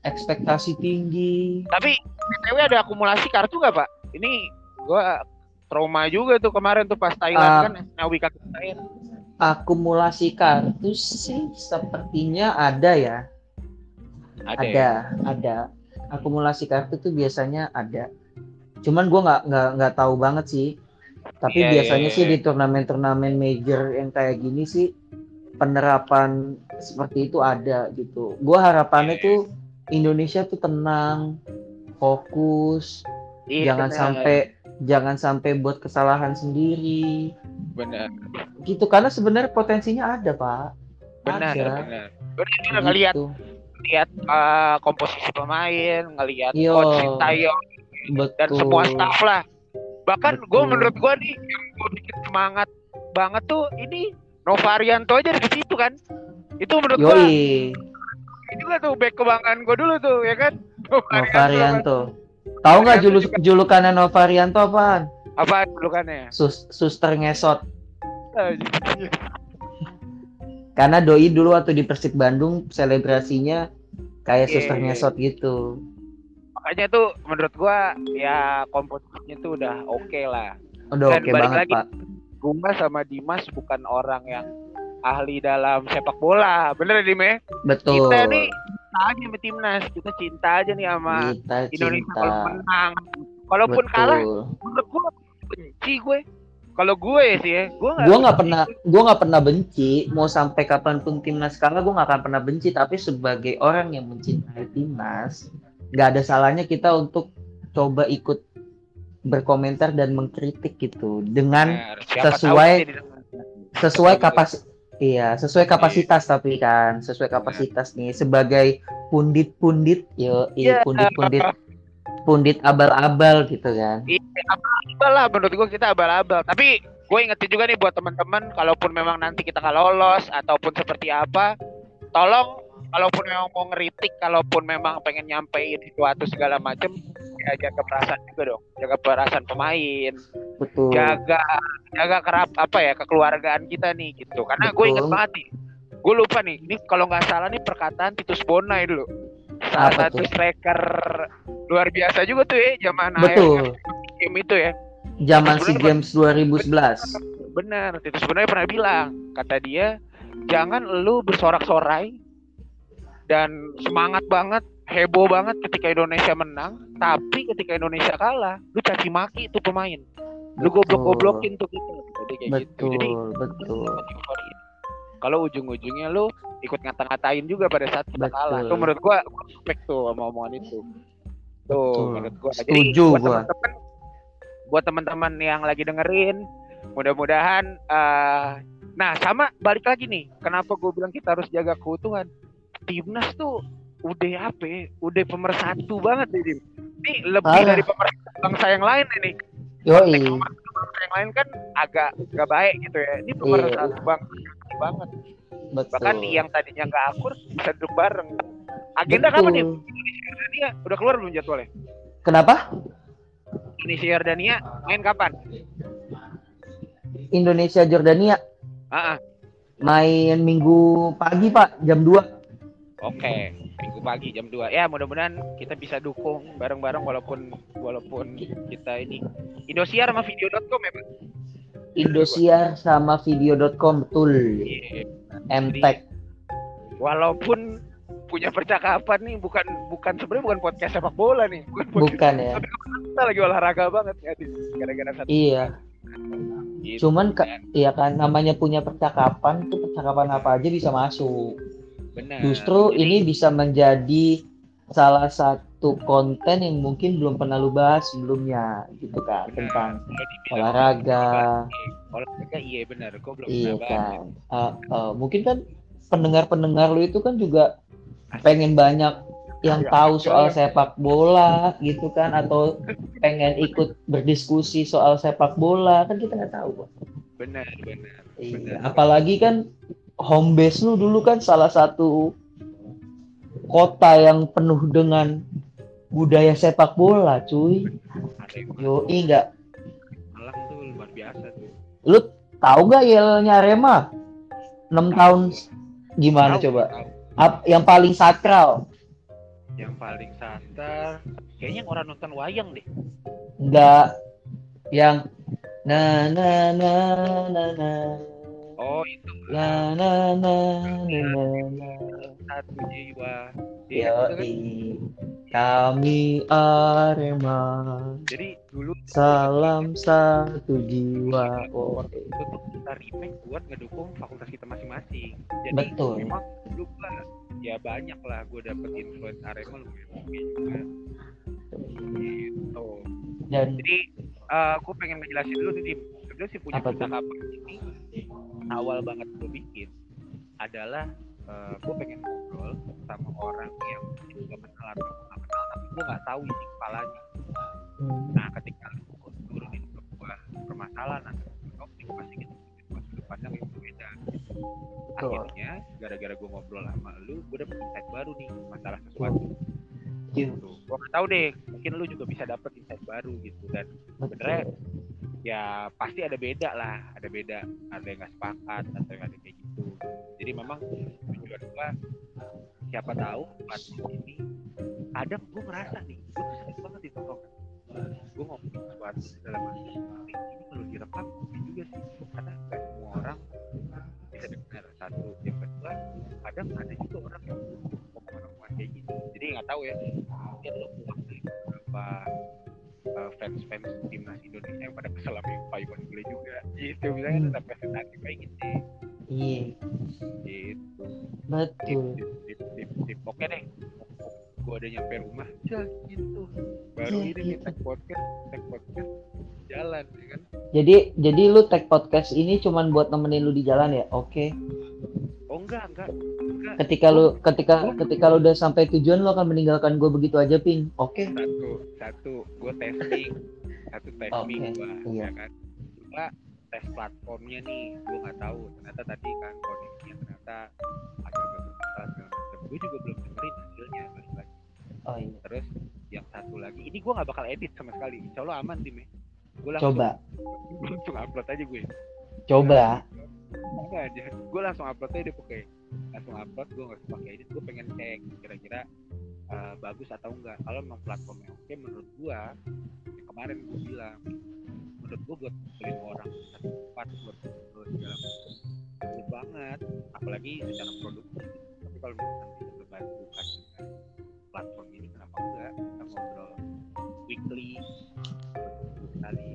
ekspektasi tinggi. tapi btw ada akumulasi kartu nggak pak ini gua trauma juga tuh kemarin tuh pas Thailand Ah. kan Nawi kaki Thailand Akumulasi kartu sih sepertinya ada ya. ada, ya? ada ada akumulasi kartu tuh biasanya ada cuman gua nggak nggak nggak tahu banget sih tapi Iya, biasanya iya, sih iya. di turnamen-turnamen major yang kayak gini sih penerapan seperti itu ada gitu. Gua harapannya Iya. tuh Indonesia tuh tenang fokus Iya, jangan bener, sampai jangan sampai buat kesalahan sendiri. Benar. Gitu karena sebenarnya potensinya ada pak. Benar Ada. benar. Benar ngelihat gitu. ngelihat uh, komposisi pemain ngelihat Iya. coach Sintayong dan semua staff lah. Bahkan gue menurut gue nih yang gue bikin semangat banget tuh ini Novarianto aja dari situ kan itu menurut gue yoi juga tuh back kebanggaan gue dulu tuh ya kan Novarianto. Tahu nggak juga- julukannya Novarianto apaan? apa julukannya Sus, suster ngesot. Karena doi dulu waktu di Persib Bandung selebrasinya kayak Iya, suster iya. ngesot gitu. makanya tuh menurut gua ya komposisinya tuh udah oke lah Udah oke balik banget, lagi. Pak. Gua sama Dimas bukan orang yang ahli dalam sepak bola bener ya Dim ya? Betul. kita nih cinta aja sama timnas kita cinta aja nih sama Kita Indonesia cinta. kalau menang kalaupun Betul. kalah menurut gua benci gue kalau gue sih ya gue nggak Gua nggak pernah, gua nggak pernah benci. Mau sampai kapan pun timnas kalah, gua nggak akan pernah benci. Tapi sebagai orang yang mencintai timnas, nggak ada salahnya kita untuk coba ikut berkomentar dan mengkritik gitu dengan. Siapa sesuai- sesuai kapas Iya, sesuai kapasitas tapi kan, sesuai kapasitas nih sebagai pundit-pundit, yo, Iya. pundit-pundit, pundit abal-abal gitu kan. Iya, abal lah menurut gua kita abal-abal. Tapi gue ingetin juga nih buat teman-teman, kalaupun memang nanti kita nggak lolos ataupun seperti apa, tolong kalaupun memang mau ngeritik, kalaupun memang pengen nyampein sesuatu segala macem, ya jaga perasaan juga dong, jaga perasaan pemain, Betul. jaga jaga kerap apa ya kekeluargaan kita nih gitu. Karena gue inget banget nih, gue lupa nih, ini kalau nggak salah nih perkataan Titus Bonai dulu, salah Apa satu tuh? striker luar biasa juga tuh ya zaman Betul. game itu ya. Zaman Sebenarnya- Games 2011. Benar, Titus sebenarnya pernah bilang, kata dia, jangan lu bersorak-sorai dan semangat banget, heboh banget ketika Indonesia menang, tapi ketika Indonesia kalah, lu caci maki itu pemain. Lu Betul. goblok-goblokin tuh kita. Jadi kayak gitu. Betul, Jadi betul. kalau ujung-ujungnya lu ikut ngata-ngatain juga pada saat kita Betul. kalah. Tuh menurut gua respect tuh sama omongan itu. Tuh Betul. menurut gua. Jadi Setuju buat gua. teman-teman buat teman-teman yang lagi dengerin, mudah-mudahan eh nah sama balik lagi nih. Kenapa gua bilang kita harus jaga keutuhan? Timnas tuh udah apa ya? Udah pemersatu banget nih. Ini lebih Parah. dari pemersatu bangsa yang lain ini Yoi, bangsa yang lain kan agak nggak baik gitu ya. Ini Iya. pemersatu bangsa banget. betul. Bahkan yang tadinya nggak akur bisa duduk bareng. Agenda kapan nih? Betul. Jordania udah keluar belum jadwalnya? Kenapa? Indonesia Jordania main kapan? Indonesia Jordania Ah, ah. main minggu pagi Pak jam 2 oke. Minggu pagi jam 2. Ya, mudah-mudahan kita bisa dukung bareng-bareng walaupun walaupun kita ini Indosiar sama video.com ya, Pak. Indosiar sama video.com betul Iya. MTech Walaupun punya percakapan nih bukan bukan sebenarnya bukan podcast sepak bola nih, bukan podcast bukan ya Tapi kita lagi olahraga banget ya, gara-gara satu. iya Gitu. cuman ka- iya kan namanya punya percakapan tuh percakapan apa aja bisa masuk Benar. justru Jadi, ini bisa menjadi salah satu konten yang mungkin belum pernah lu bahas sebelumnya gitu kan benar. tentang dibilang olahraga olahraga iya benar, kok belum iya pernah bahas. kan Uh, uh, mungkin kan pendengar-pendengar lu itu kan juga pengen banyak yang Ya, tahu soal ya. sepak bola gitu kan atau pengen ikut berdiskusi soal sepak bola kan kita nggak tahu Pak. Benar, benar. Iya. Benar. apalagi kan home base lu dulu kan salah satu kota yang penuh dengan budaya sepak bola cuy. Arema yoi nggak? Malang tuh luar biasa tuh. lu tahu nggak yelnya Arema 6 tahun. Gimana Tahu, coba? tahu. Ap- yang paling sakral? Yang paling santer, kayaknya orang nonton wayang deh. nggak. Yang na na na na na Oh itu na na na na na na satu jiwa. Itu kan. kami Arema Jadi dulu salam satu jiwa oh, itu tuh kita remake buat ngedukung fakultas kita masing-masing. Jadi Betul. memang dulu gua ya banyak lah gue dapet influence Arema lumayan juga. Gitu. dan Jadi eh gue pengen ngejelasin dulu nih. Sebenarnya sih punya Apa ini awal banget gue bikin adalah eh gue pengen ngobrol sama orang yang mungkin gue kenal atau gue nggak kenal tapi gue nggak tahu isi kepalanya. hmm, Nah ketika lu turunin ke gue permasalahan atau topik pasti kita punya sudut pandang yang berbeda. Akhirnya gara-gara gue ngobrol sama lu, gue dapet insight baru nih masalah sesuatu. Iya. Gitu. Gue nggak tahu deh, mungkin lu juga bisa dapet insight baru gitu dan sebenarnya betul. Ya pasti ada beda lah. Ada beda. Ada yang nggak sepakat atau yang ada kayak gitu. Jadi memang tujuan gua siapa tahu pas ini kadang gua ngerasa nih tuh sering banget di tongkrongan gua ngomong sesuatu dalam hati ini perlu direkam juga sih. Karena nggak semua orang bisa dengar satu yang kedua. Kadang ada juga orang yang ngomong-ngomong kayak gitu. Jadi nggak tahu ya. Mungkin lo uh, fans-fans timnas Indonesia yang pada kesel sama Pak Iwan Bule juga. Gitu misalnya Hmm. tetap representatif kayak gitu iya. Gitu. Betul. Tip tip tip tip oke deh. Gue udah nyampe rumah. Ya gitu. Baru Iya, ini gitu. tag podcast tag podcast jalan ya kan? Jadi jadi lu tag podcast ini cuman buat nemenin lu di jalan ya? Oke. oh enggak enggak Ketika lu ketika ketika lu udah sampai tujuan lu akan meninggalkan gue begitu aja, Ping. Oke. satu satu gue testing satu testing Oke, gua iya. ya kan dua tes platformnya nih gue nggak tahu ternyata tadi kan koneksinya ternyata agak-agak bermasalah segala macam gue juga belum dengerin hasilnya lagi Oh iya. terus yang satu lagi ini gue nggak bakal edit sama sekali insya Allah aman tim ya gue langsung Coba. langsung upload aja gue Coba. Enggak aja gue langsung upload aja deh pokoknya langsung upload gue nggak usah pakai edit gue pengen cek kira-kira eh, bagus atau enggak. Kalau memang platformnya oke menurut gue yang kemarin gue bilang menurut gue buat beli orang satu tempat buat terus segala macam banget. Apalagi secara produksi tapi kalau misalkan bisa berbantukan dengan platform ini kenapa enggak kita ngobrol weekly sekali.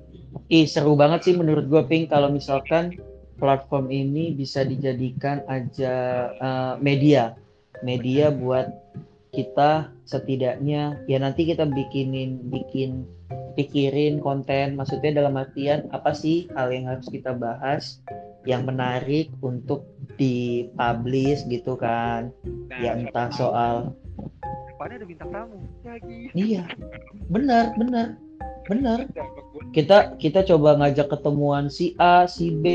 Ih, seru banget sih menurut gue, Ping, kalau misalkan platform ini bisa dijadikan aja eh, media. Media buat kita setidaknya ya nanti kita bikinin bikin pikirin konten. Maksudnya dalam artian apa sih hal yang harus kita bahas yang menarik untuk dipublish gitu kan? Nah ya entah soal depannya ada bintang tamu lagi. Iya benar benar benar kita kita coba ngajak ketemuan si A si B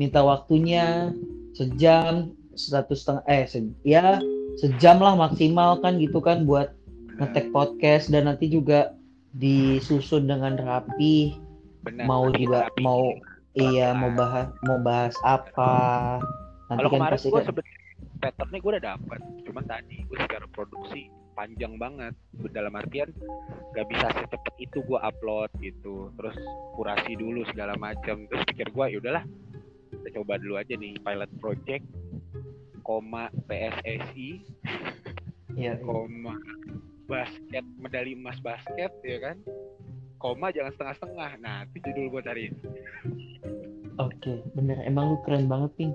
minta waktunya sejam satu setengah eh se- ya sejam lah maksimal kan gitu kan buat ngetek podcast dan nanti juga disusun dengan rapi. Benar. mau juga mau iya mau bahas mau bahas apa. Nanti Kalau kan pasti kan patternnya gue udah dapet, cuman tadi gue secara produksi panjang banget. Dalam artian gak bisa secepat itu gue upload gitu, terus kurasi dulu segala macam. Terus pikir gue ya udahlah, kita coba dulu aja nih pilot project, koma PSSI, iya, iya. koma basket medali emas basket ya kan, koma jangan setengah-setengah. Nah itu judul gue tadi. oke bener emang lu keren banget ping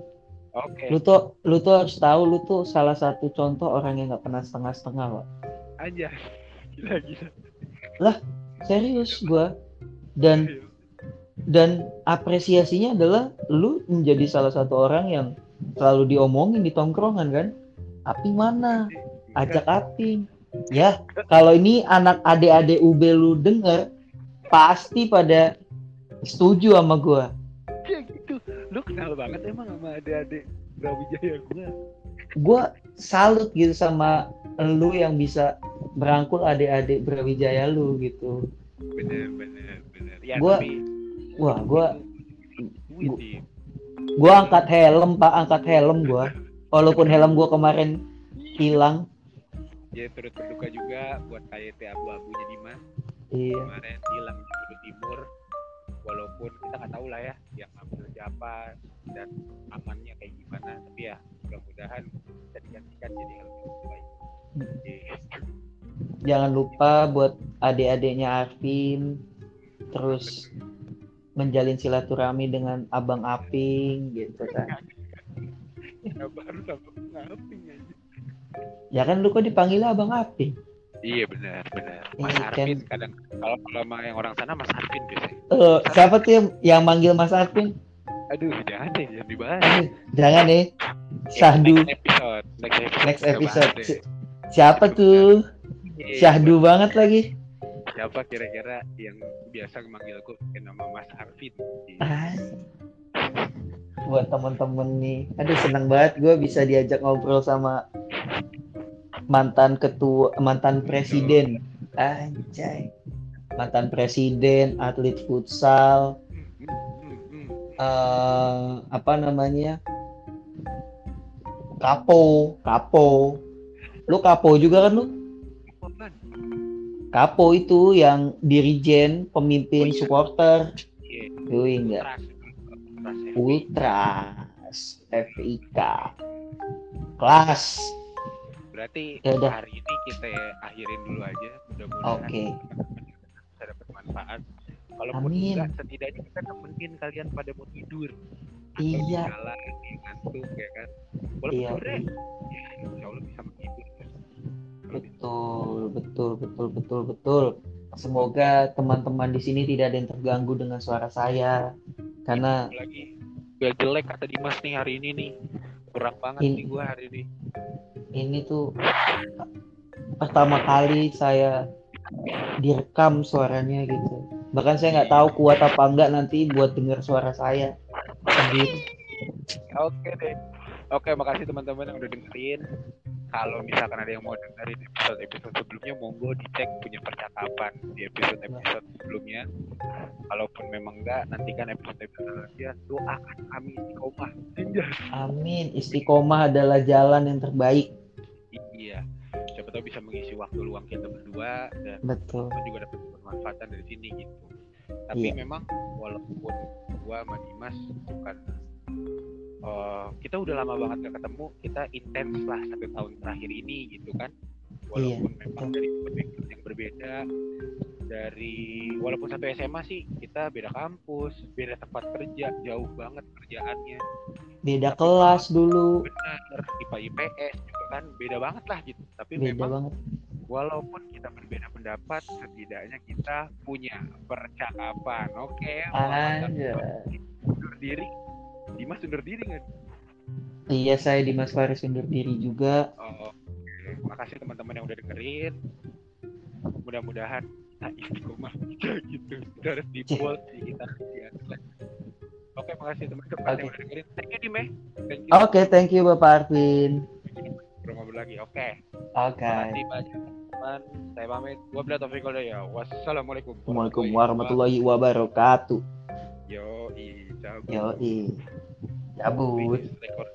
Oke, lu tuh lu tuh harus tahu lu tuh salah satu contoh orang yang nggak pernah setengah-setengah loh aja. Gila gila. serius gua. Dan dan apresiasinya adalah lu menjadi salah satu orang yang selalu diomongin di tongkrongan kan? Api mana? Ajak api. Ya kalau ini anak adik-adik UB lu denger pasti pada setuju sama gua lu kenal banget emang sama adik-adik Brawijaya gue gua salut gitu sama lu yang bisa merangkul adik-adik Brawijaya lu gitu. Bener bener bener. Ya Gua- tapi wah sih gua angkat helm pak angkat helm gua. Walaupun helm gua kemarin hilang. Ya turut berduka juga buat KYT abu-abunya Dimas iya. Kemarin hilang di Timur walaupun kita nggak tahu lah ya yang ngambil siapa dan amannya kayak gimana. Tapi ya mudah-mudahan bisa digantikan jadi hal yang lebih baik. Jangan lupa buat adik-adiknya Arvin terus menjalin silaturahmi dengan abang Aping gitu kan. Ya, baru sama ngaping aja ya kan lu kok dipanggil abang Aping iya benar benar. Mas Iya, kan. Arvin kadang kalau kalau yang orang sana Mas Arvin biasanya. Eh, siapa tuh yang, yang manggil Mas Arvin? Aduh jangan deh jangan dibahas Aduh, jangan nih Syahdu. next episode next episode next episode. deh. Si- siapa tuh? Iya, Syahdu banget lagi. Siapa kira-kira yang biasa manggil aku pakai nama Mas Arvin? Ah, buat temen-temen nih. Aduh seneng banget gue bisa diajak ngobrol sama mantan ketua mantan presiden. Anjay. Mantan presiden atlet futsal eh apa namanya? Kapo. Kapo. Lu kapo juga kan lu? Kapo itu yang dirijen pemimpin Oh, iya. supporter. Yoi, enggak. Ultras. FIK kelas Berarti Ya udah. hari ini kita akhirin dulu aja. Mudah-mudahan Oke. bisa dapat manfaat. Kalaupun Amin. enggak, setidaknya kita nemenin kalian pada mau tidur. Atau Iya. jalan, di ngantuk ya kan. Walaupun Iya, sebenarnya, iya. ya insya Allah bisa menghibur. Kalau bisa. betul betul betul betul betul semoga teman-teman di sini tidak ada yang terganggu dengan suara saya karena lagi gak jelek kata Dimas nih hari ini nih kurang banget Ini- nih gua hari ini. Ini tuh pertama kali saya direkam suaranya gitu. Bahkan saya nggak tahu kuat apa enggak nanti buat dengar suara saya. Sendiri oke deh. Oke makasih teman-teman yang udah dengerin kalau misalkan ada yang mau dengerin episode episode sebelumnya monggo dicek punya percakapan di episode episode sebelumnya. Kalaupun memang enggak nantikan episode episode selanjutnya doakan kami istiqomah. Amin istiqomah adalah jalan yang terbaik. Iya. Siapa tahu bisa mengisi waktu luang kita berdua dan betul. kita juga dapat kemanfaatan dari sini gitu. Tapi Iya. memang walaupun gua sama Dimas bukan eh, kita udah lama banget gak ketemu kita intens lah satu tahun terakhir ini gitu kan. Walaupun Iya, memang dari background yang berbeda dari walaupun satu SMA sih kita beda kampus beda tempat kerja jauh banget kerjaannya. Beda kelas dulu. Benar IPA IPS juga kan beda banget lah gitu. Tapi beda memang banget. walaupun kita berbeda pendapat setidaknya kita punya percakapan oke? Aja undur diri Dimas undur diri nggak? Iya saya Dimas Faris undur diri juga. Oh, oke. Makasih teman-teman yang udah dengerin. Mudah-mudahan kita istiqomah gitu. Kita harus di bold sih kita atas. oke makasih teman-teman yang Oke. udah dengerin. Thank you Dime. Thank you. Oke thank you Bapak Arvin. Ngobrol lagi oke. Oke. Makasih banyak teman saya pamit. Wabillahi taufiq hidayah. wassalamualaikum Assalamualaikum warahmatullahi wabarakatuh yo i cabut Yoi. Cabut. Finish record